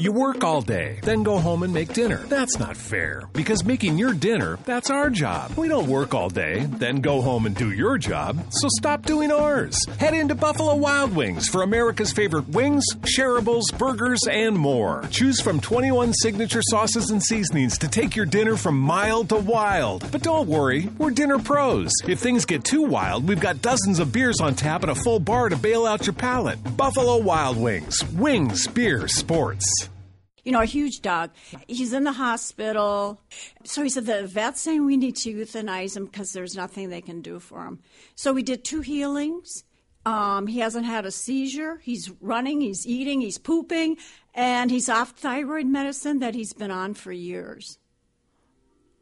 You work all day, then go home and make dinner. That's not fair, because making your dinner, that's our job. We don't work all day, then go home and do your job, so stop doing ours. Head into Buffalo Wild Wings for America's favorite wings, shareables, burgers, and more. Choose from 21 signature sauces and seasonings to take your dinner from mild to wild. But don't worry, we're dinner pros. If things get too wild, we've got dozens of beers on tap and a full bar to bail out your palate. Buffalo Wild Wings. Wings, beer, sports you know, a huge dog. He's in the hospital. So he said the vet's saying we need to euthanize him because there's nothing they can do for him. So we did two healings. Um, he hasn't had a seizure. He's running, he's eating, he's pooping, and he's off thyroid medicine that he's been on for years.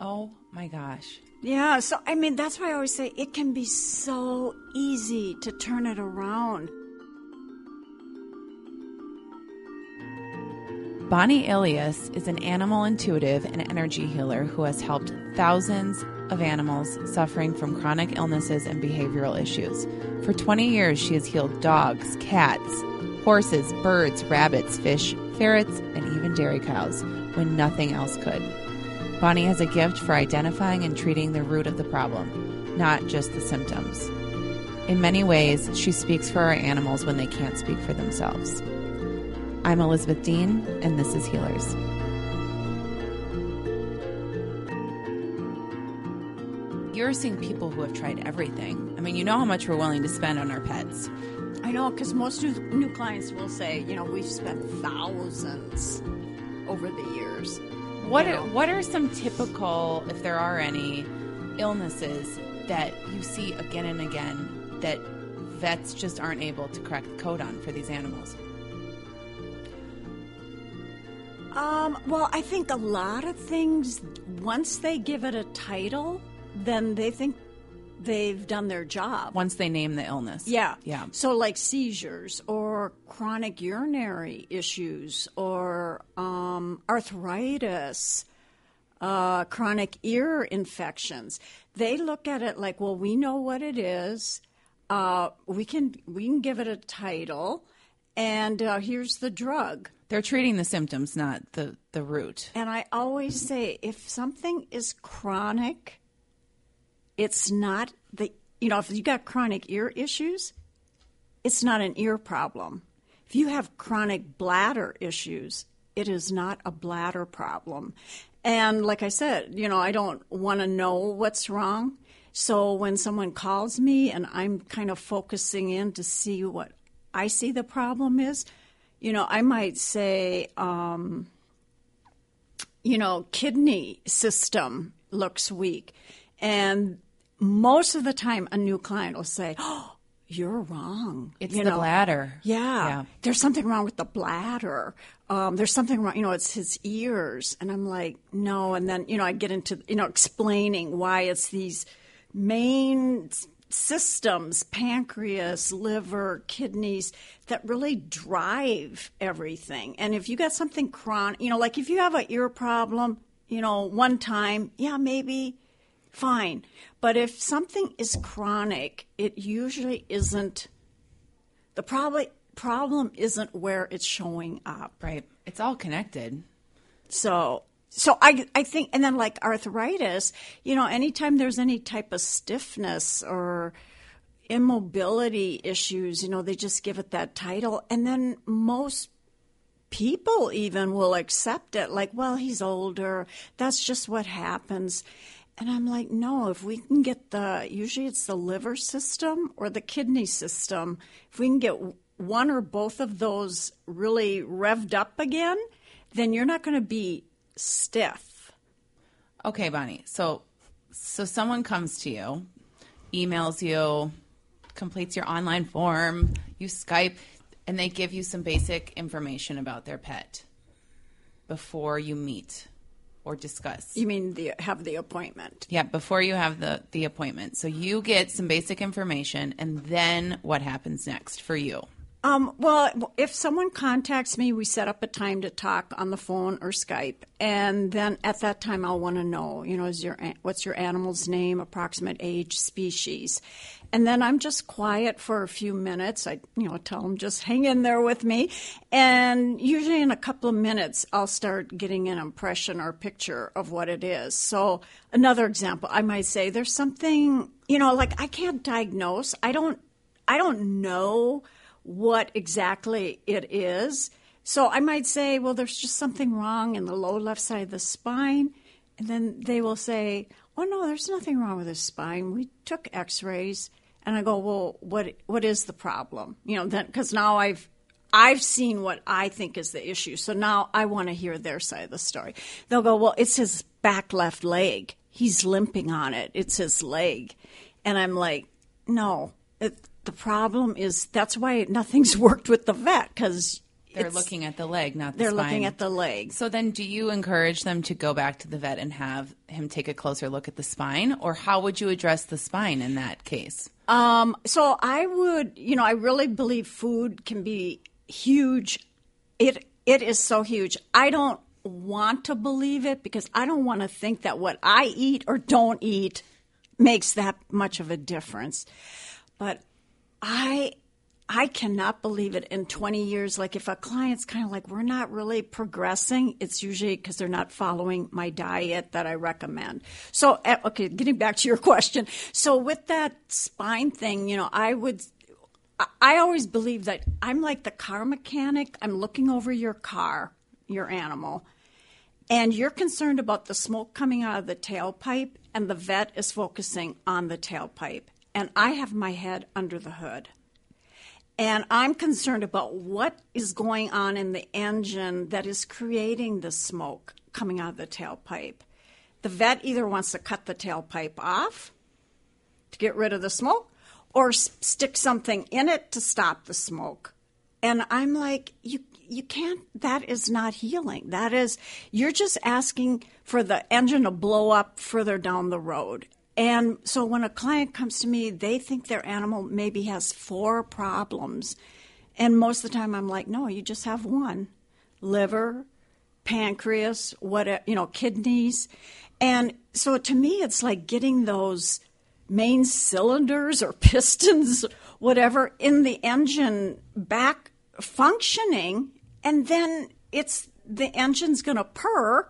Oh my gosh. Yeah, so I mean, that's why I always say it can be so easy to turn it around. Bonnie Illies is an animal intuitive and energy healer who has helped thousands of animals suffering from chronic illnesses and behavioral issues. For 20 years, she has healed dogs, cats, horses, birds, rabbits, fish, ferrets, and even dairy cows when nothing else could. Bonnie has a gift for identifying and treating the root of the problem, not just the symptoms. In many ways, she speaks for our animals when they can't speak for themselves. I'm Elizabeth Dean, and this is Healers. You're seeing people who have tried everything. I mean, you know how much we're willing to spend on our pets. I know, because most new, new clients will say, you know, we've spent thousands over the years. What are, what are some typical, if there are any, illnesses that you see again and again that vets just aren't able to crack the code on for these animals? Um, well, I think a lot of things, once they give it a title, then they think they've done their job. Once they name the illness. Yeah. Yeah. So, like seizures or chronic urinary issues or um, arthritis, uh, chronic ear infections, they look at it like, well, we know what it is. Uh, we can we can give it a title, and uh, here's the drug. They're treating the symptoms, not the, the root. And I always say if something is chronic, it's not the, you know, if you got chronic ear issues, it's not an ear problem. If you have chronic bladder issues, it is not a bladder problem. And like I said, you know, I don't want to know what's wrong. So when someone calls me and I'm kind of focusing in to see what I see the problem is, you know, I might say, um, you know, kidney system looks weak. And most of the time, a new client will say, Oh, you're wrong. It's you the know, bladder. Yeah, Yeah. There's something wrong with the bladder. Um, there's something wrong, you know, it's his ears. And I'm like, no. And then, you know, I get into, you know, explaining why it's these main systems pancreas, liver, kidneys that really drive everything. And if you got something chronic, you know, like if you have an ear problem, you know, one time, yeah, maybe fine. But if something is chronic, it usually isn't the problem problem isn't where it's showing up. Right. It's all connected. So so I I think and then like arthritis, you know, anytime there's any type of stiffness or immobility issues, you know, they just give it that title and then most people even will accept it like, well, he's older. That's just what happens. And I'm like, no, if we can get the, usually it's the liver system or the kidney system, if we can get one or both of those really revved up again, then you're not going to be stiff. Okay, Bonnie. So so someone comes to you, emails you, completes your online form, you Skype, and they give you some basic information about their pet before you meet or discuss. You mean the have the appointment? Yeah, before you have the the appointment. So you get some basic information and then what happens next for you? Um, well, if someone contacts me, we set up a time to talk on the phone or Skype, and then at that time, I'll want to know, you know, is your what's your animal's name, approximate age, species, and then I'm just quiet for a few minutes. I, you know, tell them just hang in there with me, and usually in a couple of minutes, I'll start getting an impression or picture of what it is. So, another example, I might say there's something, you know, like I can't diagnose. I don't, I don't know what exactly it is. So I might say, well, there's just something wrong in the low left side of the spine. And then they will say, oh, no, there's nothing wrong with his spine. We took x rays. And I go, well, what what is the problem? You know, because now I've I've seen what I think is the issue. So now I want to hear their side of the story. They'll go, well, it's his back left leg. He's limping on it. It's his leg. And I'm like, no, it, the problem is that's why nothing's worked with the vet because they're looking at the leg, not the they're spine. looking at the leg. So then, do you encourage them to go back to the vet and have him take a closer look at the spine, or how would you address the spine in that case? Um, so I would, you know, I really believe food can be huge. It it is so huge. I don't want to believe it because I don't want to think that what I eat or don't eat makes that much of a difference. But I I cannot believe it in 20 years. Like, if a client's kind of like, we're not really progressing, it's usually because they're not following my diet that I recommend. So, eh, okay, getting back to your question. So, with that spine thing, you know, I would, I always believe that I'm like the car mechanic. I'm looking over your car, your animal, and you're concerned about the smoke coming out of the tailpipe, and the vet is focusing on the tailpipe and I have my head under the hood. And I'm concerned about what is going on in the engine that is creating the smoke coming out of the tailpipe. The vet either wants to cut the tailpipe off to get rid of the smoke or stick something in it to stop the smoke. And I'm like, you you can't that is not healing. That is you're just asking for the engine to blow up further down the road. And so when a client comes to me, they think their animal maybe has four problems. And most of the time I'm like, no, you just have one liver, pancreas, what, you know, kidneys. And so to me, it's like getting those main cylinders or pistons, whatever, in the engine back functioning. And then it's the engine's going to purr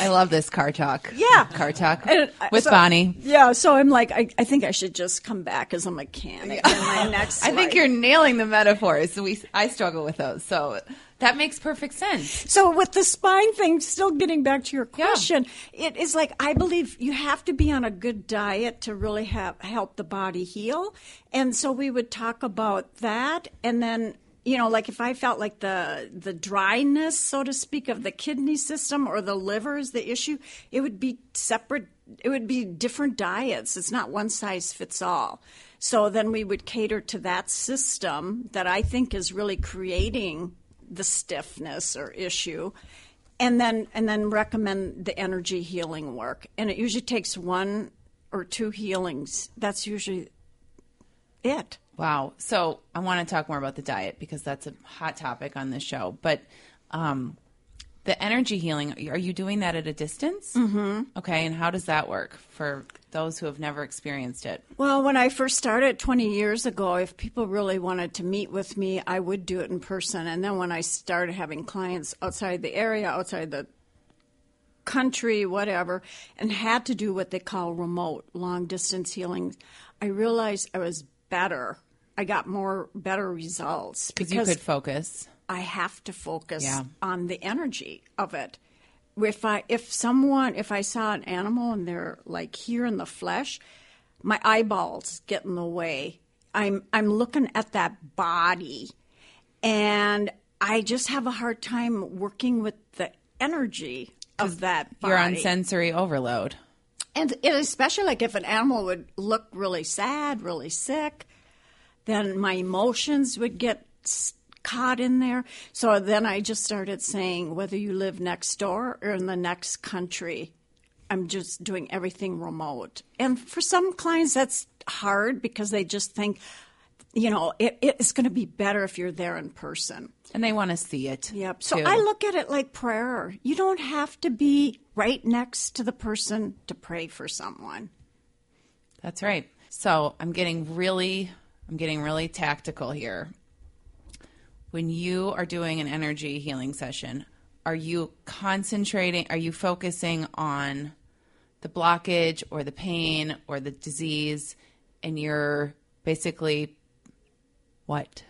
I love this car talk. Yeah. Car talk And, with so- Bonnie. Yeah, so I'm like, I, I think I should just come back as a mechanic in my next I think you're nailing the metaphors. We, I struggle with those. So that makes perfect sense. So with the spine thing, still getting back to your Yeah. question, it is like I believe you have to be on a good diet to really have help the body heal. And so we would talk about that and then you know, like if I felt like the the dryness, so to speak, of the kidney system or the liver is the issue, it would be separate. It would be different diets. It's not one size fits all. So then we would cater to that system that I think is really creating the stiffness or issue and then and then recommend the energy healing work and it usually takes one or two healings that's usually it Wow. So I want to talk more about the diet because that's a hot topic on this show. But um, the energy healing, are you doing that at a distance? Mm-hmm. Okay. And how does that work for those who have never experienced it? well when i first started 20 years ago if people really wanted to meet with me i would do it in person and then when i started having clients outside the area outside the country, whatever, and had to do what they call remote long distance healing, I realized I was better. I got more better results Because you could focus. I have to focus Yeah. on the energy of it. If I if someone if I saw an animal and they're like here in the flesh, my eyeballs get in the way. I'm I'm looking at that body and I just have a hard time working with the energy of that body. You're on sensory overload. And especially like if an animal would look really sad, really sick, then my emotions would get caught in there. So then I just started saying, whether you live next door or in the next country, I'm just doing everything remote. And for some clients, that's hard because they just think you know, it, it's going to be better if you're there in person. And they want to see it. Yep. So too. I look at it like prayer. You don't have to be right next to the person to pray for someone. That's right. So I'm getting really, I'm getting really tactical here. When you are doing an energy healing session, are you concentrating? Are you focusing on the blockage or the pain or the disease, and you're basically what?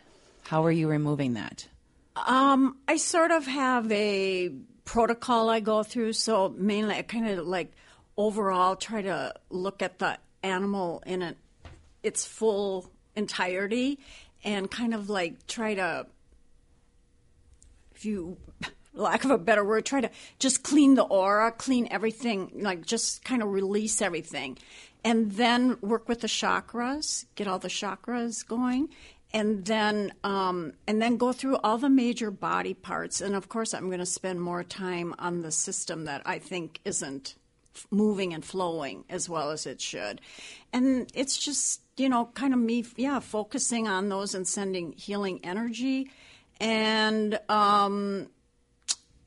How are you removing that? Um, I sort of have a protocol I go through. So mainly, I kind of like overall try to look at the animal in a, its full entirety, and kind of like try to, if you lack of a better word, try to just clean the aura, clean everything, like just kind of release everything. And then work with the chakras, get all the chakras going. And then, um, and then go through all the major body parts. And of course, I'm going to spend more time on the system that I think isn't moving and flowing as well as it should. And it's just, you know, kind of me, yeah, focusing on those and sending healing energy. And, um,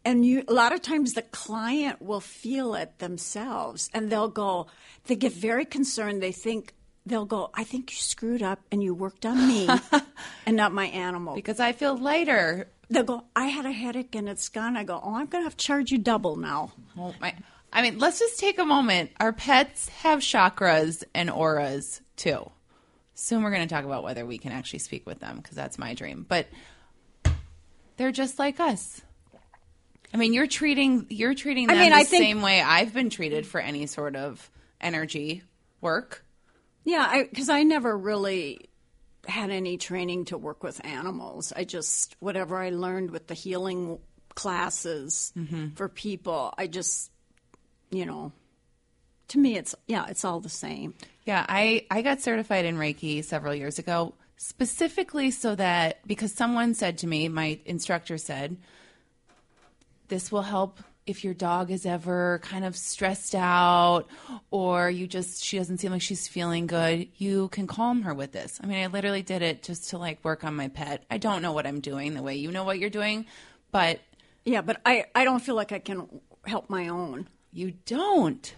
and you a lot of times the client will feel it themselves and they'll go they get very concerned they think they'll go i think you screwed up and you worked on me and not my animal Because I feel lighter. they'll go i had a headache and it's gone i go oh i'm going to have to charge you double now Oh my! I mean, let's just take a moment. Our pets have chakras and auras too. Soon we're going to talk about whether we can actually speak with them because that's my dream. But they're just like us. I mean, you're treating you're treating I them mean, the I think- same way I've been treated for any sort of energy work. yeah because I, never really had any training to work with animals i just whatever i learned with the healing classes mm-hmm. for people i just you know to me it's yeah it's all the same Yeah, I, I got certified in Reiki several years ago, specifically so that because someone said to me, my instructor said, this will help if your dog is ever kind of stressed out or you just, she doesn't seem like she's feeling good. You can calm her with this. I mean, I literally did it just to like work on my pet. I don't know what I'm doing the way you know what you're doing, but Yeah, but I, I don't feel like I can help my own. you don't.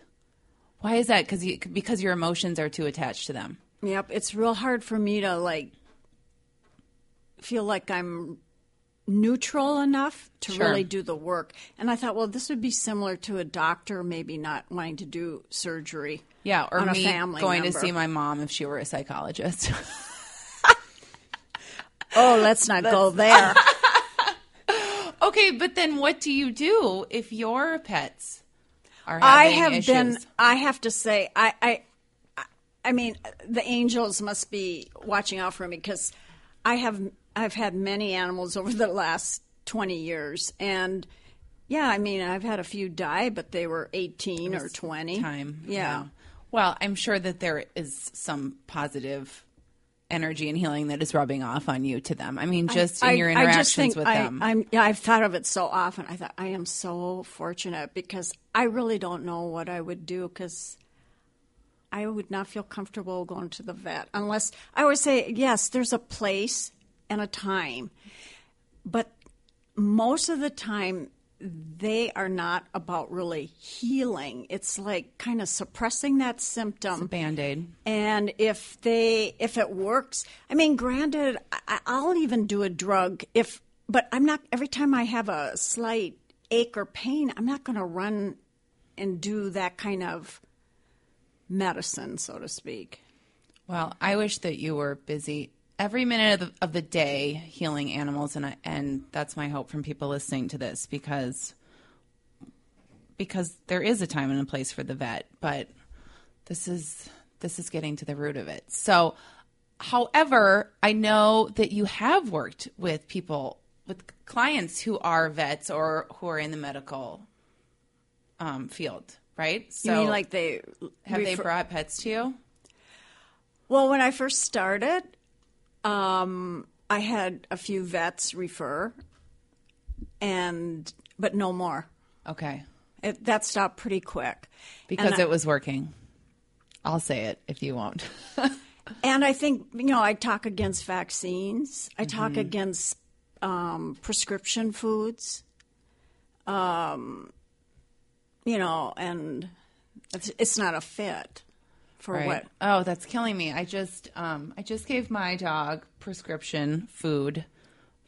Why is that? Because you, because your emotions are too attached to them. Yep, it's real hard for me to like feel like I'm neutral enough to Sure. really do the work. And I thought, well, this would be similar to a doctor maybe not wanting to do surgery. Yeah, or me family going member. to see my mom if she were a psychologist. Oh, let's not go there. okay, but then what do you do if your pets are I have issues? been. I have to say, I, I, I- I mean, the angels must be watching out for me because I have. I've had many animals over the last twenty years, and yeah, I mean, I've had a few die, but they were eighteen or twenty. time. Yeah. Well, I'm sure that there is some positive energy and healing that is rubbing off on you to them. I mean, just in I- your I interactions with I, them. I'm, yeah, I've thought of it so often. I thought I am so fortunate because I really don't know what I would do because I would not feel comfortable going to the vet unless I would say yes. There's a place and a time, but most of the time they are not about really healing. It's like kind of suppressing that symptom. Band aid. And if they if it works, I mean, granted, I, I'll even do a drug if, but I'm not. Every time I have a slight ache or pain, I'm not going to run and do that kind of medicine, so to speak. Well, I wish that you were busy every minute of the, of the day healing animals, and I, and that's my hope from people listening to this because because there is a time and a place for the vet, but this is this is getting to the root of it. So, however, I know that you have worked with people with clients who are vets or who are in the medical um, field, right? So, You mean like they have they brought pets to you? Well, when I first started, um, I had a few vets refer, and but no more. Okay. It, that stopped pretty quick because And I- it was working. I'll say it if you won't. and I think you know I talk against vaccines. I talk against um, prescription foods. Um, you know, and it's, it's not a fit for Right. what. Oh, that's killing me. I just um I just gave my dog prescription food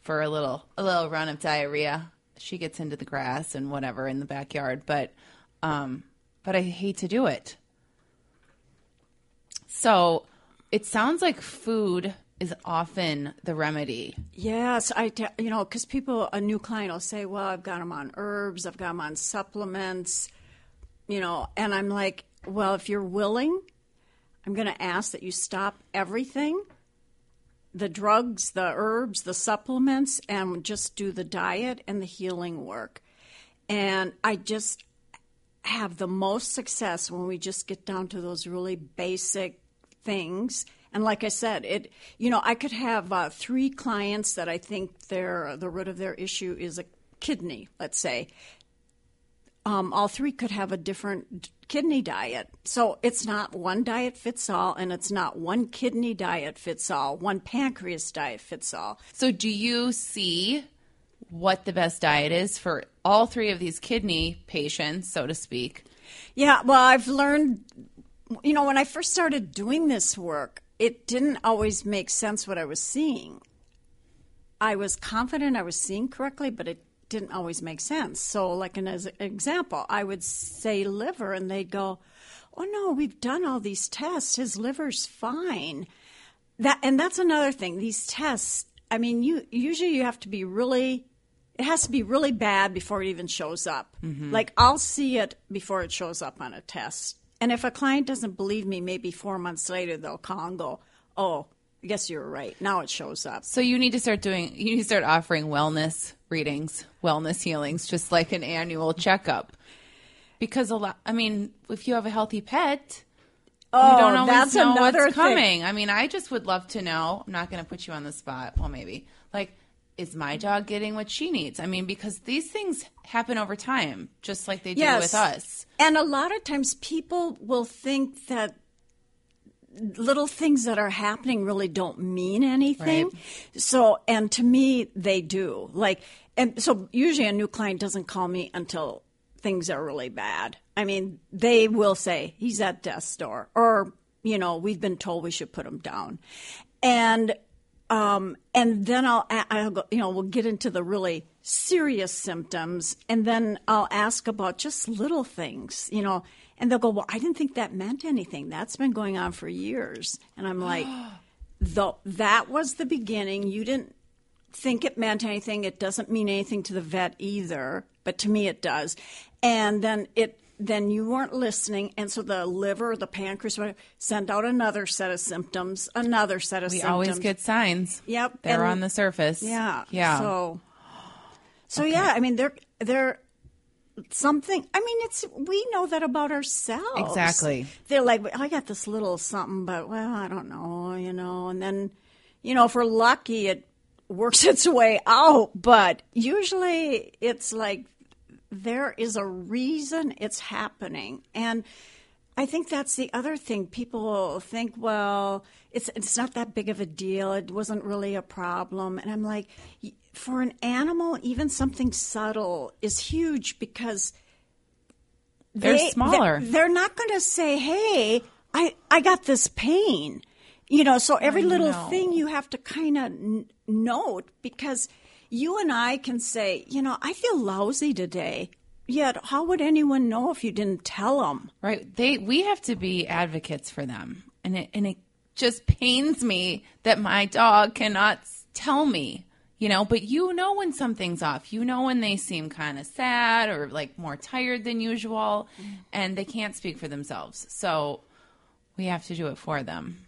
for a little a little run of diarrhea. She gets into the grass and whatever in the backyard, but um but I hate to do it. So, it sounds like food is often the remedy. Yes, I te- you know because people a new client will say, "Well, I've got them on herbs, I've got them on supplements," you know, and I'm like, "Well, if you're willing, I'm going to ask that you stop everything, the drugs, the herbs, the supplements, and just do the diet and the healing work." And I just have the most success when we just get down to those really basic things. And like I said, it you know I could have uh, three clients that I think their the root of their issue is a kidney. Let's say um, all three could have a different kidney diet. So it's not one diet fits all, and it's not one kidney diet fits all, one pancreas diet fits all. So, do you see what the best diet is for all three of these kidney patients, so to speak? Yeah, well, I've learned, you know, when I first started doing this work, it didn't always make sense what I was seeing. I was confident I was seeing correctly, but it didn't always make sense. So, like an as- example, I would say liver, and they'd go, "Oh no, we've done all these tests. His liver's fine." That and that's another thing. These tests. I mean, you usually you have to be really. It has to be really bad before it even shows up. Mm-hmm. Like I'll see it before it shows up on a test. And if a client doesn't believe me, maybe four months later they'll call and go, "Oh, I guess you're right. Now it shows up." So you need to start doing. You need to start offering wellness readings, wellness healings, just like an annual checkup. Because a lot. I mean, if you have a healthy pet, Oh, you don't always that's know another what's thing. coming. I mean, I just would love to know. I'm not going to put you on the spot. Well, maybe. Like, is my dog getting what she needs? I mean, because these things happen over time, just like they do Yes. with us. And a lot of times people will think that little things that are happening really don't mean anything. Right. So, and to me, they do. Like, and so usually a new client doesn't call me until things are really bad. I mean, they will say, he's at death's door, or, you know, we've been told we should put him down. And, um, and then I'll, I'll go, you know, we'll get into the really serious symptoms, and then I'll ask about just little things, you know, and they'll go, well, I didn't think that meant anything. That's been going on for years. And I'm like, the, that was the beginning. You didn't think it meant anything. It doesn't mean anything to the vet either, but to me it does. And then it then you weren't listening, and so the liver, the pancreas, whatever, send out another set of symptoms, another set of We symptoms. always get signs. Yep, They're and- on the surface. yeah, Yeah. So, so yeah, I mean, they're they're something. I mean, it's we know that about ourselves. Exactly. They're like, I got this little something, but well, I don't know, you know. And then, you know, if we're lucky, it works its way out. But usually, it's like there is a reason it's happening, and I think that's the other thing. People think, well, it's it's not that big of a deal. It wasn't really a problem, and I'm like, for an animal, even something subtle is huge because They're smaller. They're, they're not going to say, "Hey, I I got this pain," you know. So every little know. thing you have to kind of n- note because you and I can say, you know, I feel lousy today. Yet, how would anyone know if you didn't tell them? Right. They we have to be advocates for them. And it and it just pains me that my dog cannot tell me, you know, but you know when something's off. You know when they seem kind of sad or like more tired than usual mm-hmm. and they can't speak for themselves. So we have to do it for them.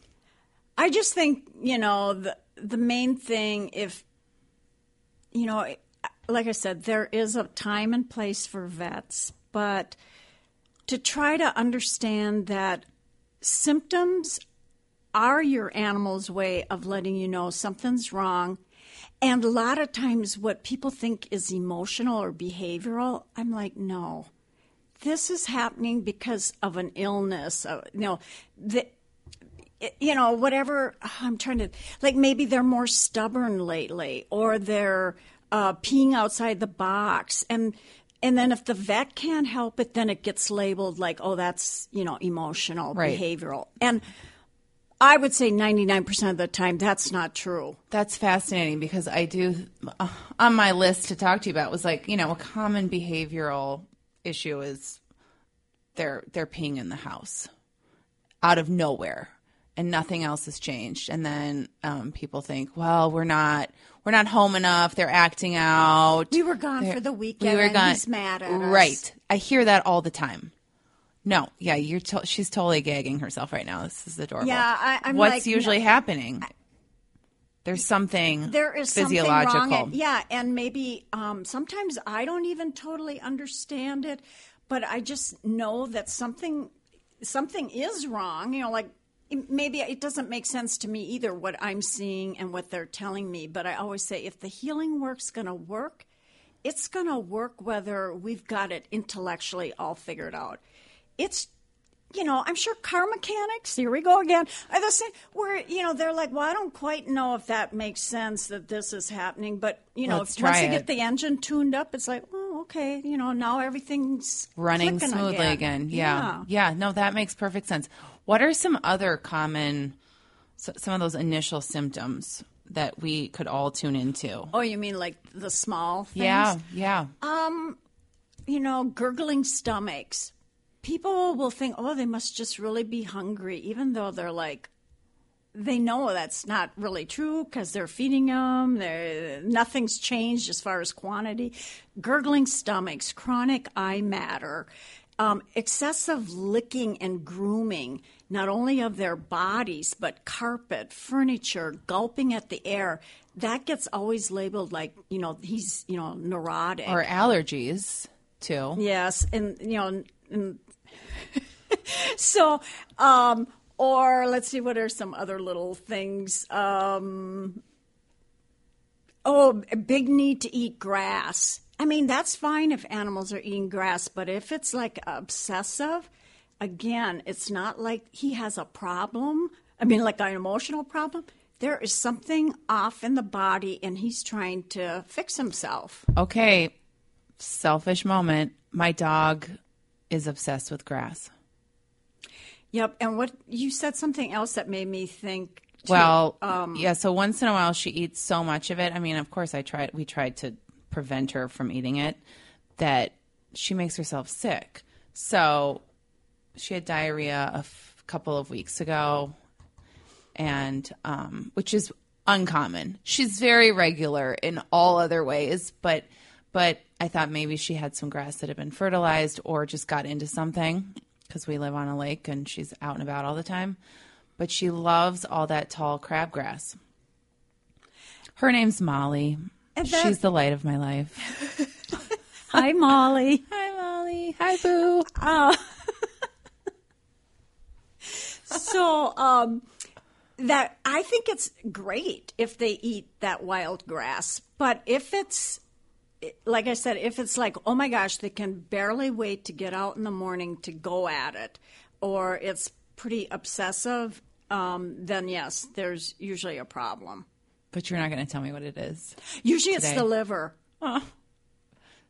I just think you know the the main thing if you know like I said there is a time and place for vets but to try to understand that symptoms are your animal's way of letting you know something's wrong and a lot of times what people think is emotional or behavioral I'm like no this is happening because of an illness uh, know the, you know, whatever. I'm trying to like maybe they're more stubborn lately, or they're uh, peeing outside the box, and and then if the vet can't help it, then it gets labeled like, oh, that's you know emotional, Right. behavioral, and I would say 99% of the time that's not true. That's fascinating because I do uh, on my list to talk to you about was like you know a common behavioral issue is they're they're peeing in the house out of nowhere and nothing else has changed and then um, people think well we're not we're not home enough they're acting out We were gone for the weekend. we were and gone He's mad at us. right I hear that all the time no yeah you're to- she's totally gagging herself right now this is adorable Yeah, I- I'm what's like, usually no. happening there's something There is something physiological. wrong. And, yeah, and maybe um, sometimes I don't even totally understand it, but I just know that something something is wrong. You know, like maybe it doesn't make sense to me either what I'm seeing and what they're telling me. But I always say if the healing work's going to work, it's going to work whether we've got it intellectually all figured out. It's you know, I'm sure car mechanics, here we go again, are the same, where, you know, they're like, well, I don't quite know if that makes sense that this is happening. But, you know, Let's if- once you get the engine tuned up, it's like, oh, okay, you know, now everything's running smoothly again. Yeah. yeah. No, that makes perfect sense. What are some other common, so, some of those initial symptoms that we could all tune into? Oh, you mean like the small things? Yeah. Yeah. Um, you know, gurgling stomachs. People will think, oh, they must just really be hungry, even though they're like, they know that's not really true because they're feeding them. They're, nothing's changed as far as quantity. Gurgling stomachs, chronic eye matter, um, excessive licking and grooming, not only of their bodies, but carpet, furniture, gulping at the air. That gets always labeled like, you know, he's, you know, neurotic. or allergies too. Yes, and you know, and so um, or let's see, what are some other little things? Um, oh, a big need to eat grass. I mean, that's fine if animals are eating grass, but if it's like obsessive, again, it's not like he has a problem. I mean, like an emotional problem. There is something off in the body, and he's trying to fix himself. Okay. Selfish moment. My dog is obsessed with grass. Yep. And what you said something else that made me think. too. Well, um, yeah. So once in a while, she eats so much of it. I mean, of course, I tried. We tried to prevent her from eating it. That she makes herself sick. So she had diarrhea a f- couple of weeks ago, and um, which is uncommon. She's very regular in all other ways, but but I thought maybe she had some grass that had been fertilized or just got into something because we live on a lake and she's out and about all the time. But she loves all that tall crabgrass. Her name's Molly. That- She's the light of my life. Hi, Molly. Hi, Molly. Hi, Boo. so, um, that I think it's great if they eat that wild grass, but if it's like I said, if it's like, oh my gosh, they can barely wait to get out in the morning to go at it, or it's pretty obsessive, um, then yes, there's usually a problem. But you're not going to tell me what it is. Usually it's the liver.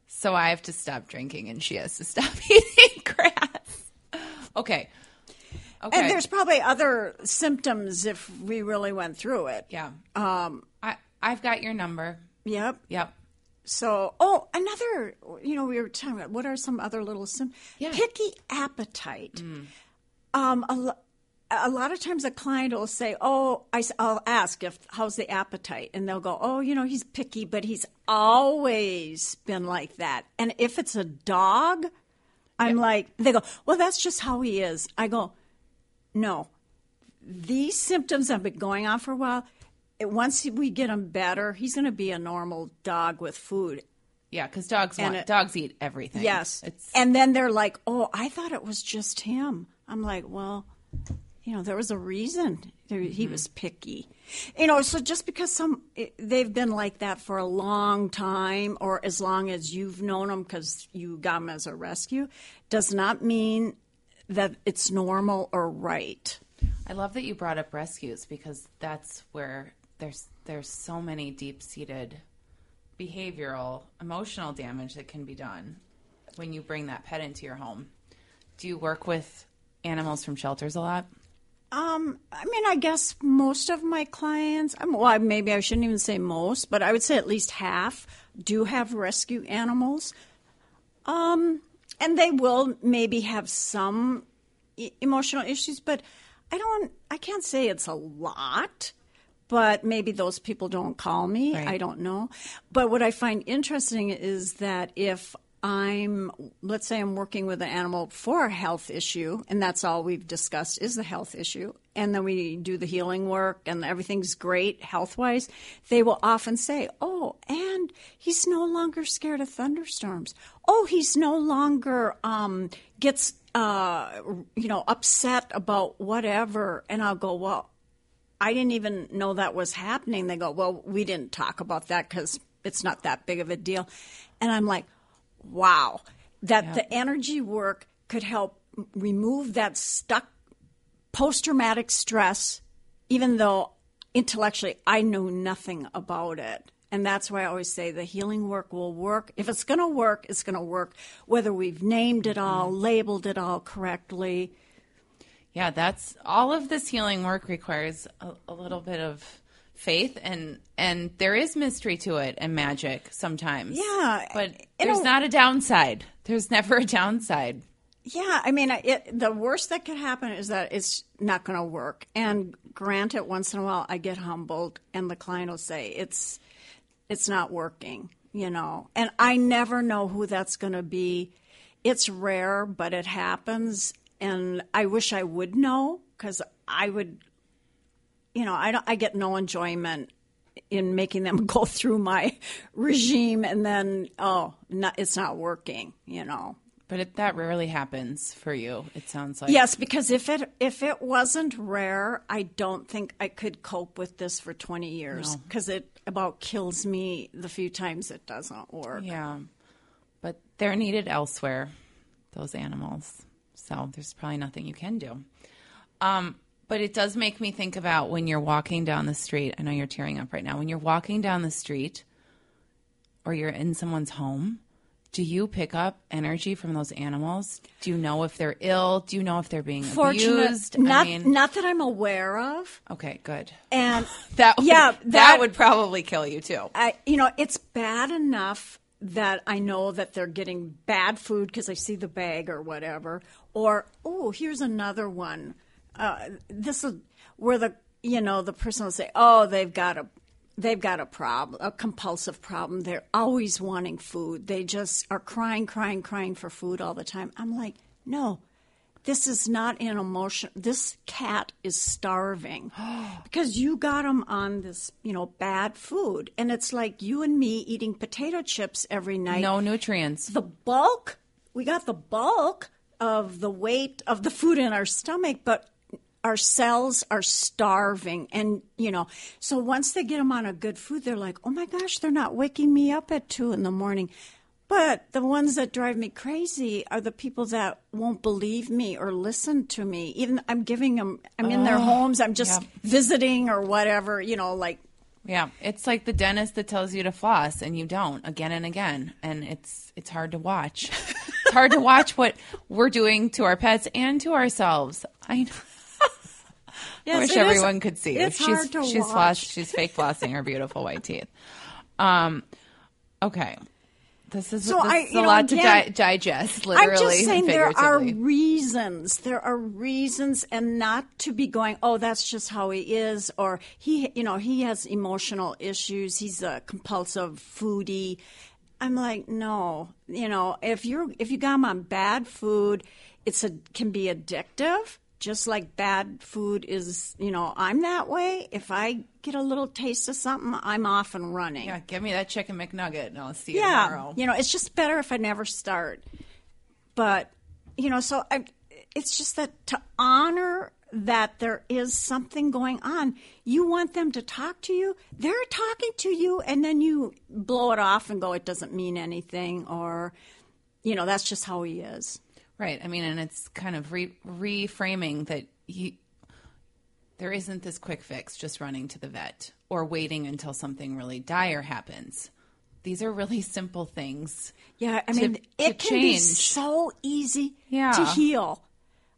So I have to stop drinking and she has to stop eating grass. Okay. Okay. And there's probably other symptoms if we really went through it. yeah. Um, I I've got your number. Yep. Yep. So, oh, another, you know, we were talking about what are some other little symptoms? Yeah. Picky appetite. Um, a, a lot of times a client will say, "Oh, I, will ask if how's the appetite," and they'll go, "Oh, you know, he's picky, but he's always been like that." And if it's a dog, I'm like, they go, "Well, that's just how he is." I go, "No, these symptoms have been going on for a while. Once we get him better, he's going to be a normal dog with food. Yeah, because dogs want it- dogs eat everything. Yes. It's and then they're like, oh, I thought it was just him. I'm like, well, you know, there was a reason There- he Mm-hmm. was picky. You know, so just because some they've been like that for a long time or as long as you've known them because you got them as a rescue does not mean that it's normal or right. I love that you brought up rescues because that's where there's there's so many deep seated behavioral, emotional damage that can be done when you bring that pet into your home. Do you work with animals from shelters a lot? Um, I mean, I guess most of my clients, um, well, maybe I shouldn't even say most, but I would say at least half do have rescue animals. Um, and they will maybe have some e- emotional issues, but I don't, I can't say it's a lot. But maybe those people don't call me. Right. I don't know. But what I find interesting is that if I'm, let's say I'm working with an animal for a health issue, and that's all we've discussed is the health issue, and then we do the healing work and everything's great health wise, they will often say, Oh, and he's no longer scared of thunderstorms. Oh, he's no longer um, gets, uh, you know, upset about whatever. And I'll go, Well, I didn't even know that was happening. They go, Well, we didn't talk about that because it's not that big of a deal. And I'm like, Wow, that the energy work could help remove that stuck post traumatic stress, even though intellectually I know nothing about it. And that's why I always say the healing work will work. If it's going to work, it's going to work, whether we've named it all, mm-hmm. labeled it all correctly. Yeah, that's all of this healing work requires a, a little bit of faith and and there is mystery to it and magic sometimes. Yeah, But there's a- not a downside. There's never a downside. Yeah, I mean, it, the worst that could happen is that it's not going to work. And granted, once in a while, I get humbled, and the client will say it's it's not working, you know. And I never know who that's going to be. It's rare, but it happens, and I wish I would know because I would, you know, I don't, I get no enjoyment in making them go through my regime, and then oh, not, it's not working, you know. But it, that rarely happens for you. It sounds like Yes, because if it if it wasn't rare, I don't think I could cope with this for twenty years because it about kills me the few times it doesn't work. Yeah. But they're needed elsewhere, those animals. So there's probably nothing you can do. Um, but it does make me think about when you're walking down the street. I know you're tearing up right now. When you're walking down the street or you're in someone's home, do you pick up energy from those animals? Do you know if they're ill? Do you know if they're being Fortunate, abused? not I mean, not that I'm aware of, okay, good. and That would, yeah, that, that would probably kill you too. I, you know, it's bad enough that I know that they're getting bad food because I see the bag or whatever. Or, oh, here's another one. Uh, this is where the, you know, the person will say, oh, they've got a, they've got a problem, a compulsive problem. They're always wanting food. They just are crying, crying, crying for food all the time. I'm like, no, this is not an emotion. This cat is starving because you got him on this, you know, bad food. And it's like you and me eating potato chips every night. No nutrients. The bulk, we got the bulk of the weight of the food in our stomach, but our cells are starving. And, you know, so once they get them on a good food, they're like, oh my gosh, they're not waking me up at two in the morning. But the ones that drive me crazy are the people that won't believe me or listen to me. Even I'm giving them, I'm in their homes, I'm just yeah. visiting or whatever, you know, like, Yeah, it's like the dentist that tells you to floss and you don't again and again, and it's it's hard to watch. it's hard to watch what we're doing to our pets and to ourselves. I yes, wish it is- everyone could see. It's she's hard to she's watch. floss, she's fake flossing her beautiful white teeth. Um, okay, this is So this I- is a know, lot to di- digest. Literally, I'm just saying there are reasons. There are reasons, and not to be going, oh, that's just how he is, or he, you know, he has emotional issues. He's a compulsive foodie. I'm like, no, you know, if you're if you got him on bad food, it's a can be addictive. Just like bad food is, you know, I'm that way. If I get a little taste of something, I'm off and running. Yeah, give me that chicken McNugget, and I'll see you Yeah, tomorrow. you know, it's just better if I never start. But you know, so I, it's just that to honor that there is something going on. You want them to talk to you. They're talking to you, and then you blow it off and go, "It doesn't mean anything," or you know, that's just how he is. Right. I mean, and it's kind of re- reframing that you there isn't this quick fix just running to the vet or waiting until something really dire happens. These are really simple things. Yeah, I to- mean, it can be so easy Yeah. to heal.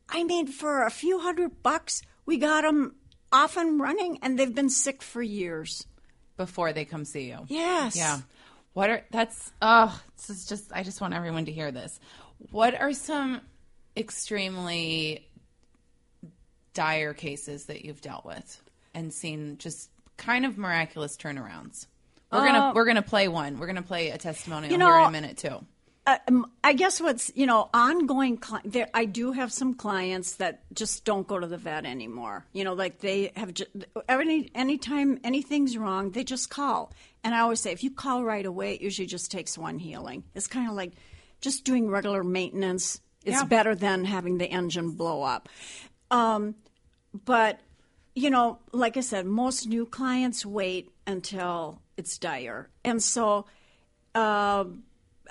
I mean, for a few hundred bucks, we got them off and running, and they've been sick for years. before they come see you. Yes. Yeah. What are that's oh, this is just I just want everyone to hear this. What are some extremely dire cases that you've dealt with and seen just kind of miraculous turnarounds? We're gonna we're gonna play one. We're gonna play a testimonial You here in know, a minute too. Uh, um, I guess what's you know ongoing. Cli- there, I do have some clients that just don't go to the vet anymore. You know, like they have ju- any anytime anything's wrong, they just call. And I always say, if you call right away, it usually just takes one healing. It's kind of like just doing regular maintenance. is Yeah. better than having the engine blow up. Um, but you know, like I said, most new clients wait until it's dire, and so. Uh,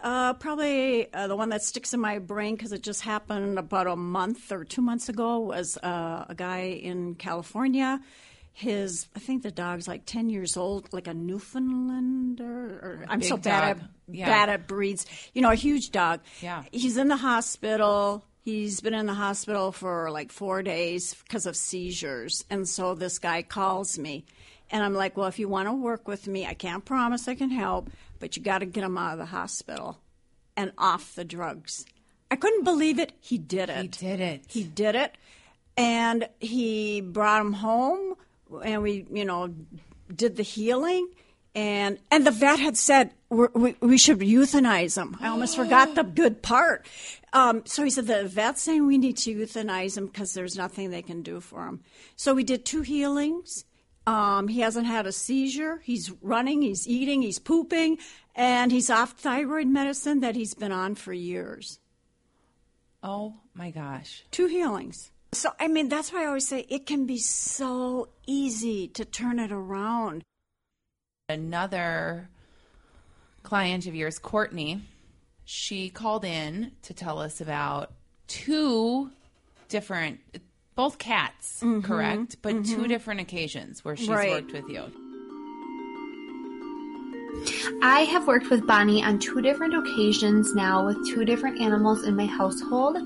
uh, probably uh, the one that sticks in my brain because it just happened about a month or two months ago was uh, a guy in California. His, I think the dog's like ten years old, like a Newfoundlander. Or, I'm big so bad dog. at Yeah. bad at breeds. You know, a huge dog. Yeah. He's in the hospital. He's been in the hospital for like four days because of seizures. And so this guy calls me. And I'm like, well, if you want to work with me, I can't promise I can help, but you got to get him out of the hospital and off the drugs. I couldn't believe it. He did it. He did it. He did it. And he brought him home and we, you know, did the healing. And and the vet had said we're, we we should euthanize him. I almost forgot the good part. Um, so he said the vet's saying we need to euthanize him because there's nothing they can do for him. So we did two healings. Um, he hasn't had a seizure. He's running. He's eating. He's pooping, and he's off thyroid medicine that he's been on for years. Oh my gosh. Two healings. So, I mean, that's why I always say it can be so easy to turn it around. Another client of yours, Courtney, she called in to tell us about two different, both cats, mm-hmm. correct? But two mm-hmm. different occasions where she's Right. worked with you. I have worked with Bonnie on two different occasions now with two different animals in my household.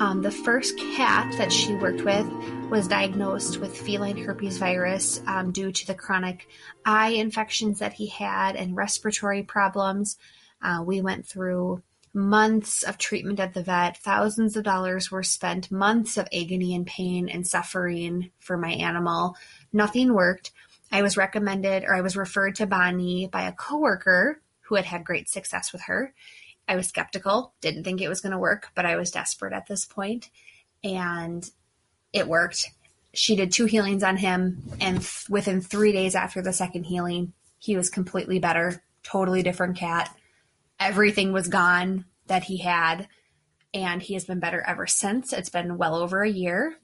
Um, the first cat that she worked with was diagnosed with feline herpes virus um, due to the chronic eye infections that he had and respiratory problems. Uh, we went through months of treatment at the vet, thousands of dollars were spent, months of agony and pain and suffering for my animal. Nothing worked. I was recommended or I was referred to Bonnie by a coworker who had had great success with her. I was skeptical, didn't think it was going to work, but I was desperate at this point, and it worked. She did two healings on him, and th- within three days after the second healing, he was completely better, totally different cat. Everything was gone that he had, and he has been better ever since. It's been well over a year.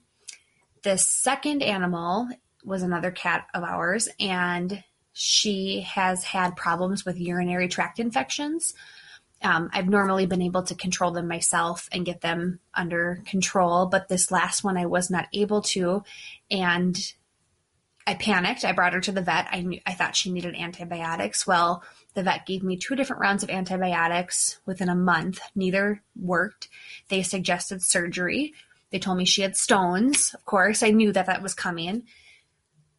The second animal was another cat of ours, and she has had problems with urinary tract infections. Um, I've normally been able to control them myself and get them under control, but this last one I was not able to, and I panicked. I brought her to the vet. I knew, I thought she needed antibiotics. Well, the vet gave me two different rounds of antibiotics within a month. Neither worked. They suggested surgery. They told me she had stones. Of course, I knew that that was coming.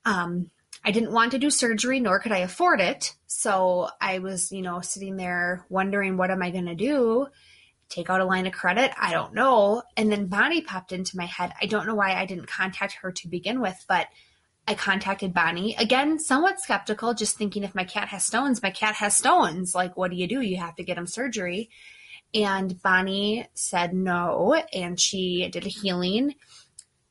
Um, I didn't want to do surgery, nor could I afford it. So I was, you know, sitting there wondering, what am I going to do? Take out a line of credit? I don't know. And then Bonnie popped into my head. I don't know why I didn't contact her to begin with, but I contacted Bonnie. Again, somewhat skeptical, just thinking if my cat has stones, my cat has stones. Like, what do you do? You have to get him surgery. And Bonnie said no, and she did a healing.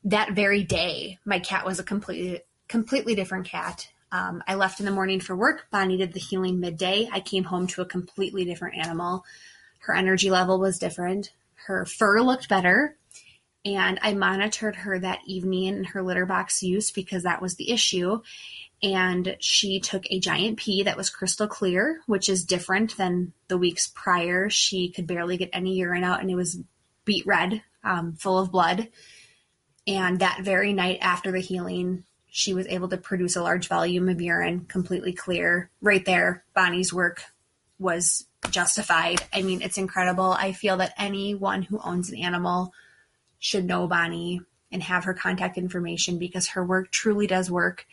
That very day, my cat was a completely completely different cat. Um, I left in the morning for work. Bonnie did the healing midday. I came home to a completely different animal. Her energy level was different. Her fur looked better. And I monitored her that evening in her litter box use because that was the issue. And she took a giant pee that was crystal clear, which is different than the weeks prior. She could barely get any urine out and it was beet red, um, full of blood. And that very night after the healing, she was able to produce a large volume of urine, completely clear. Right there, Bonnie's work was justified. I mean, it's incredible. I feel that anyone who owns an animal should know Bonnie and have her contact information because her work truly does work.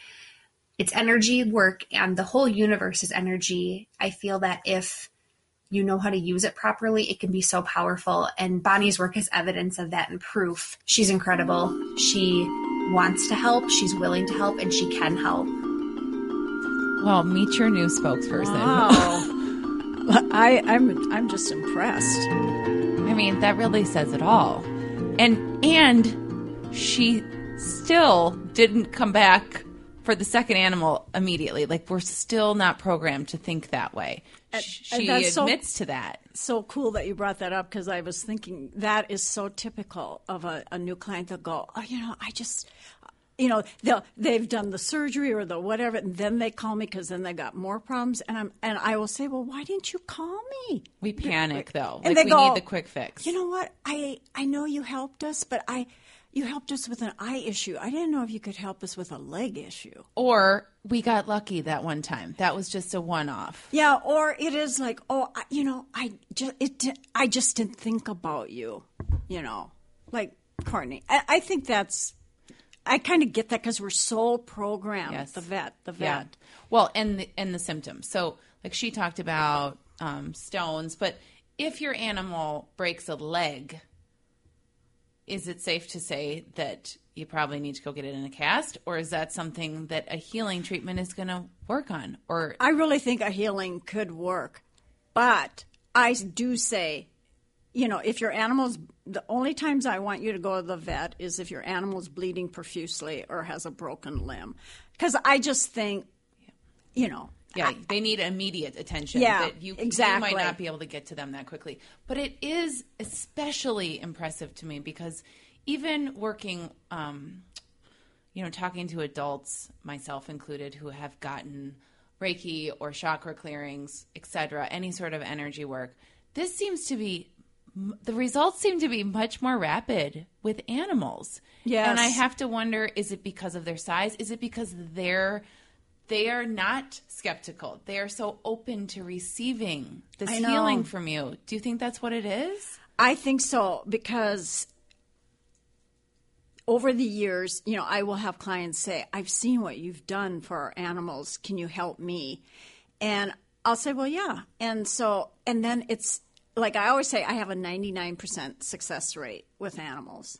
It's energy work, and the whole universe is energy. I feel that if you know how to use it properly, it can be so powerful. And Bonnie's work is evidence of that and proof. She's incredible. She wants to help, she's willing to help, and she can help. Well, meet your new spokesperson. Wow. I, I'm I'm just impressed. I mean, that really says it all. And and she still didn't come back for the second animal immediately. Like we're still not programmed to think that way. She that's so- admits to that. So cool that you brought that up because I was thinking that is so typical of a, a new client. They'll go, oh, you know, I just, you know, they'll they've done the surgery or the whatever, and then they call me because then they got more problems, and I'm and I will say, well, why didn't you call me? We panic though. And like they we go, need the quick fix. You know what? I I know you helped us, but I you helped us with an eye issue. I didn't know if you could help us with a leg issue. or we got lucky that one time. That was just a one off. Yeah, or it is like, oh, I, you know, I just it I just didn't think about you, you know, like Courtney. I, I think that's. I kind of get that because we're so programmed. Yes. The vet, the vet. Yeah. Well, and the, and the symptoms. So, like she talked about um, stones, but if your animal breaks a leg, is it safe to say that you probably need to go get it in a cast, or is that something that a healing treatment is going to work on? Or I really think a healing could work, but I do say, you know, if your animal's the only times I want you to go to the vet is if your animal's bleeding profusely or has a broken limb, because I just think, you know, yeah, they need immediate attention. Yeah, that you, exactly. you might not be able to get to them that quickly. But it is especially impressive to me because even working, um, you know, talking to adults, myself included, who have gotten Reiki or chakra clearings, etc., any sort of energy work, this seems to be the results seem to be much more rapid with animals. Yes. and I have to wonder: is it because of their size? Is it because they're they are not skeptical. They are so open to receiving this healing from you. Do you think that's what it is? I think so because over the years, you know, I will have clients say, I've seen what you've done for our animals. Can you help me? And I'll say, well, yeah. And so, and then it's like I always say, I have a 99% success rate with animals.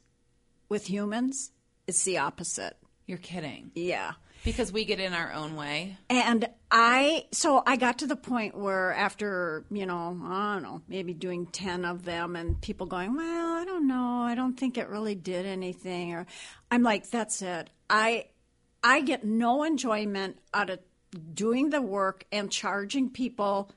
With humans, it's the opposite. You're kidding. Yeah. Because we get in our own way. And I, so I got to the point where after, you know, I don't know, maybe doing 10 of them and people going, well, I don't know, I don't think it really did anything. Or I'm like, that's it. I, I get no enjoyment out of doing the work and charging people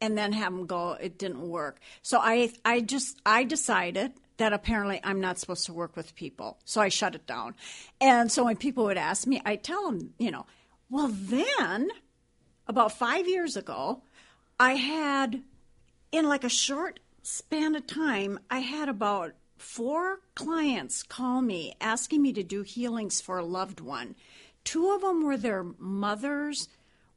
and then have them go, it didn't work. So I, I just, I decided that apparently I'm not supposed to work with people. So I shut it down. And so when people would ask me, I tell them, you know, well, then about five years ago, I had, in like a short span of time, I had about four clients call me asking me to do healings for a loved one. Two of them were their mothers,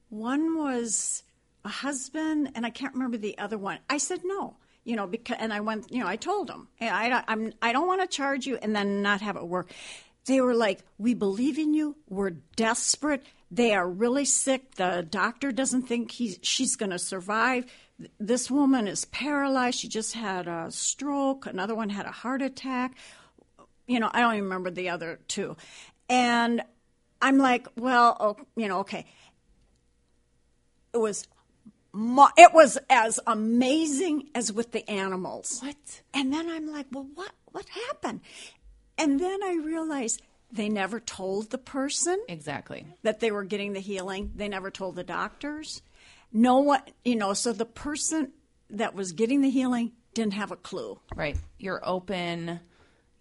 one was a husband, and I can't remember the other one. I said no. You know, because and I went. You know, I told them, "Hey, I I'm, I don't want to charge you, and then not have it work. They were like, "We believe in you. We're desperate. They are really sick. The doctor doesn't think he's, she's going to survive. This woman is paralyzed. She just had a stroke. Another one had a heart attack. You know, I don't even remember the other two. And I'm like, well, oh, you know, okay. It was it was as amazing as with the animals. What? And then I'm like, well, what what happened? And then I realized they never told the person Exactly. that they were getting the healing. They never told the doctors. No one, you know, so the person that was getting the healing didn't have a clue. Right. You're open.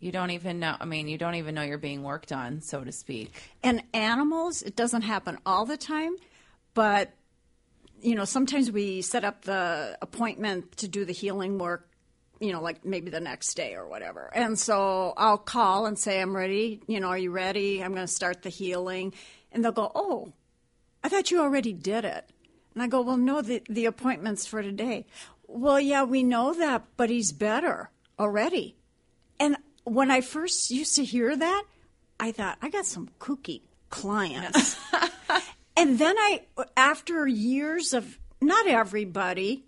You don't even know. I mean, you don't even know you're being worked on, so to speak. And animals, it doesn't happen all the time, but you know, sometimes we set up the appointment to do the healing work you know, like maybe the next day or whatever. And so I'll call and say, I'm ready. You know, are you ready? I'm going to start the healing. And they'll go, Oh, I thought you already did it. And I go, Well, no, the, the appointment's for today. Well, yeah, we know that, but he's better already. And when I first used to hear that, I thought, I got some kooky clients. and then I, after years of not everybody,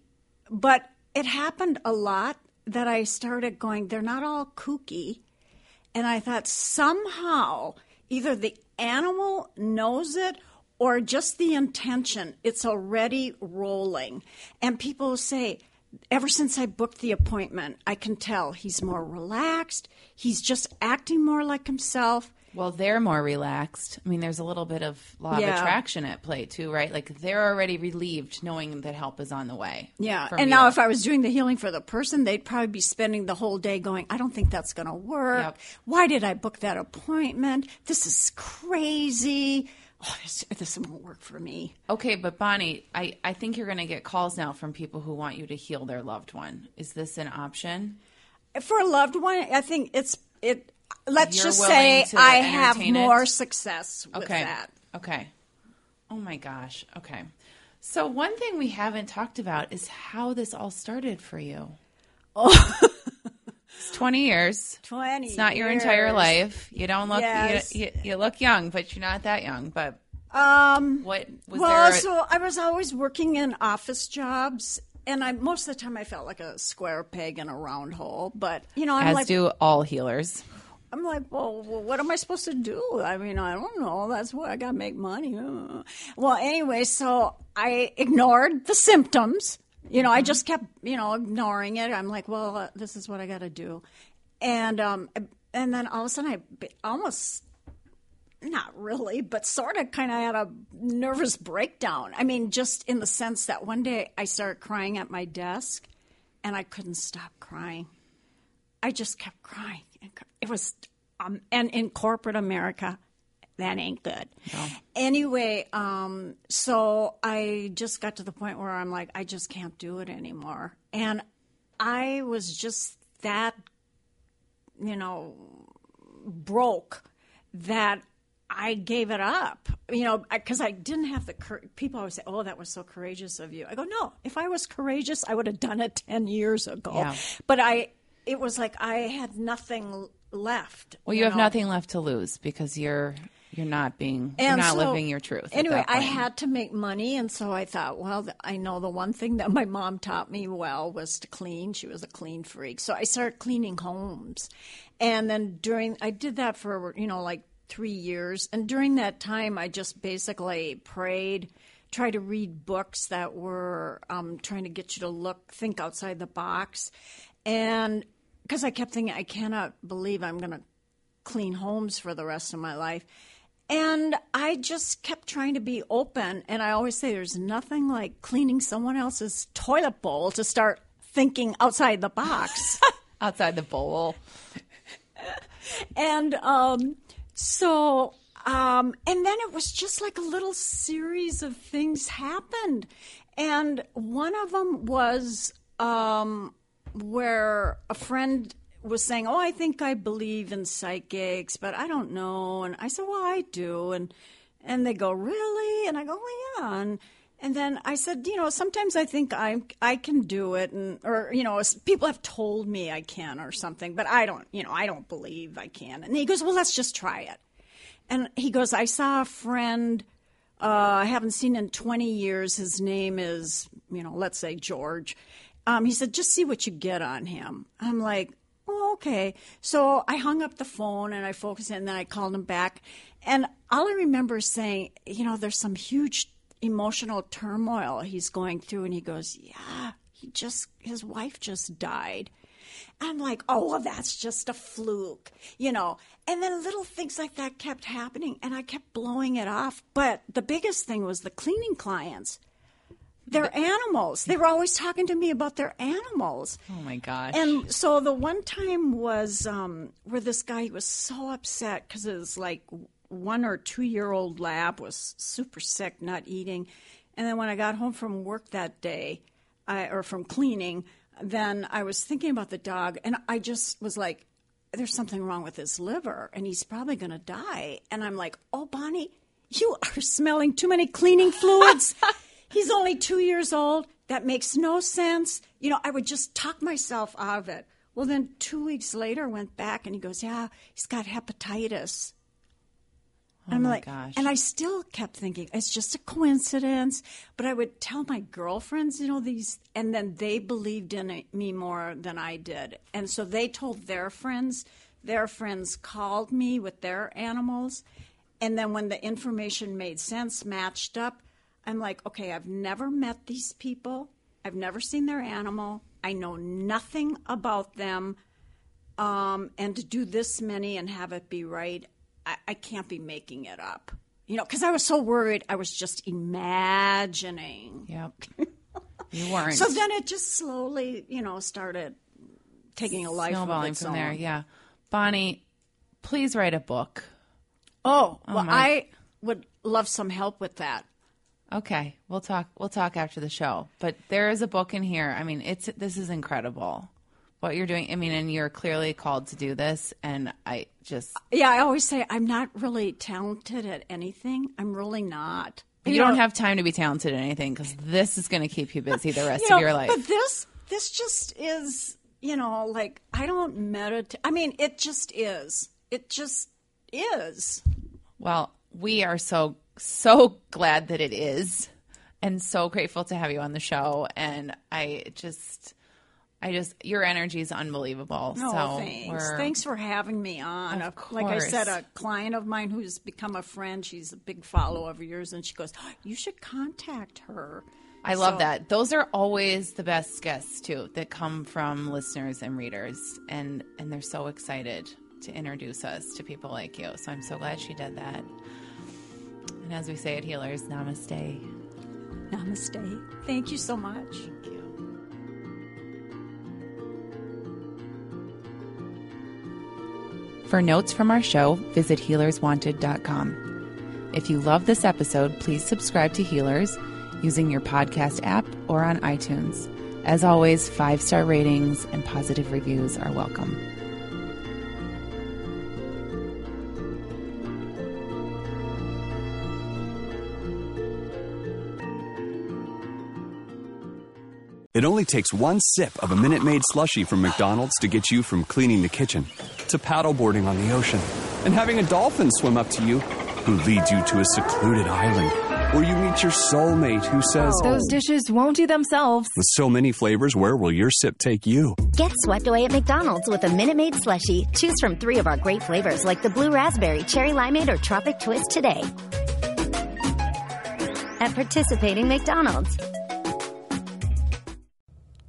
but it happened a lot that I started going, they're not all kooky. And I thought somehow either the animal knows it or just the intention, it's already rolling. And people say, ever since I booked the appointment, I can tell he's more relaxed. He's just acting more like himself. Well, they're more relaxed. I mean, there's a little bit of law Yeah. of attraction at play too, right? Like they're already relieved knowing that help is on the way. Yeah. And you. now, if I was doing the healing for the person, they'd probably be spending the whole day going, I don't think that's going to work. Yep. Why did I book that appointment? This is crazy. Oh, this, this won't work for me. Okay, but Bonnie, I, I think you're going to get calls now from people who want you to heal their loved one. Is this an option? For a loved one, I think it's, it, let's just say I have it? more success with Okay. that. Okay. Oh my gosh. Okay. So one thing we haven't talked about is how this all started for you. Oh. it's 20 years. 20 It's not your entire life. You don't look Yes. you, you, you look young, but you're not that young. But Um, what was well, there? so I was always working in office jobs, and I most of the time I felt like a square peg in a round hole. But you know, I'm as like, do all healers. I'm like, well, what am I supposed to do? I mean, I don't know. That's what I got to make money. Uh. Well, anyway, so I ignored the symptoms. You know, I just kept, you know, ignoring it. I'm like, well, uh, this is what I got to do, and um, and then all of a sudden, I almost not really, but sort of kind of had a nervous breakdown. I mean, just in the sense that one day I started crying at my desk and I couldn't stop crying. I just kept crying. It was, um, and in corporate America, that ain't good. Anyway, um, so I just got to the point where I'm like, I just can't do it anymore. And I was just that, you know, broke that I gave it up. You know, because I, didn't have the cour- people always say, "Oh, that was so courageous of you." I go, "No, if I was courageous, I would have done it ten years ago." Yeah. But I, it was like I had nothing left. Well, you, have know? nothing left to lose because you're you're not being you're not so- living your truth. Anyway, I had to make money, and so I thought, well, I know the one thing that my mom taught me well was to clean. She was a clean freak, so I started cleaning homes, and then during I did that for you know like three years, and during that time, I just basically prayed. Try to read books that were um, trying to get you to look, think outside the box, and because I kept thinking, I cannot believe I'm going to clean homes for the rest of my life. And I just kept trying to be open. And I always say there's nothing like cleaning someone else's toilet bowl to start thinking outside the box. outside the bowl. and um, so, um, and then it was just like a little series of things happened. And one of them was um, where a friend was saying, "Oh, I think I believe in psychics, but I don't know." And I said, "Well, I do." And and they go, "Really?" And I go, "Well, yeah." And and then I said, "You know, sometimes I think I I can do it, and or you know, people have told me I can or something, but I don't. You know, I don't believe I can." And he goes, "Well, let's just try it." And he goes, "I saw a friend." Uh, I haven't seen in 20 years. His name is, you know, let's say George. Um, he said, just see what you get on him. I'm like, oh, okay. So I hung up the phone and I focused and then I called him back. And all I remember is saying, you know, there's some huge emotional turmoil he's going through. And he goes, yeah, he just, his wife just died. I'm like, oh, well, that's just a fluke, you know. And then little things like that kept happening, and I kept blowing it off. But the biggest thing was the cleaning clients. Their animals. They were always talking to me about their animals. Oh my gosh. And so the one time was um, where this guy was so upset because it was like one or two year old lab was super sick, not eating. And then when I got home from work that day, I, or from cleaning, then I was thinking about the dog, and I just was like, "There's something wrong with his liver, and he's probably going to die." And I'm like, "Oh, Bonnie, you are smelling too many cleaning fluids. he's only two years old. That makes no sense." You know, I would just talk myself out of it. Well, then two weeks later, I went back, and he goes, "Yeah, he's got hepatitis." Oh I'm my like, gosh. and I still kept thinking it's just a coincidence. But I would tell my girlfriends, you know, these, and then they believed in it, me more than I did. And so they told their friends. Their friends called me with their animals. And then when the information made sense, matched up, I'm like, okay, I've never met these people. I've never seen their animal. I know nothing about them um, and to do this many and have it be right, I, I can't be making it up. You know, because I was so worried, I was just imagining. Yep. You weren't. So then it just slowly, you know, started taking a life snowballing from own. there. Yeah. Bonnie, please write a book. Oh, well, my- I would love some help with that. Okay, we'll talk. We'll talk after the show. But there is a book in here. I mean, it's this is incredible what you're doing. I mean, and you're clearly called to do this. And I just Yeah, I always say I'm not really talented at anything. I'm really not. you, don't have time to be talented at anything because this is going to keep you busy the rest you know, of your life. But this this just is, you know, like I don't meditate. I mean, it just is. It just is. Well, we are so so glad that it is, and so grateful to have you on the show. And I just, I just, your energy is unbelievable. No, so Oh, thanks. Thanks for having me on. Of A- Like I said, a client of mine who's become a friend. She's a big follower of yours, and she goes, "You should contact her." I love that. Those are always the best guests too that come from listeners and readers, and and they're so excited to introduce us to people like you. So I'm so glad she did that. And as we say at Healers, Namaste. Namaste. Thank you so much. Thank you. For notes from our show, visit healerswanted.com. If you love this episode, please subscribe to Healers using your podcast app or on iTunes. As always, five star ratings and positive reviews are welcome. It only takes one sip of a Minute Maid slushy from McDonald's to get you from cleaning the kitchen to paddleboarding on the ocean and having a dolphin swim up to you who leads you to a secluded island where you meet your soulmate who says, Those dishes won't do themselves. With so many flavors, where will your sip take you? Get swept away at McDonald's with a Minute Maid slushie. Choose from three of our great flavors like the blue raspberry, cherry limeade, or tropic twist today. At participating McDonald's.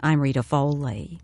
I'm Rita Foley.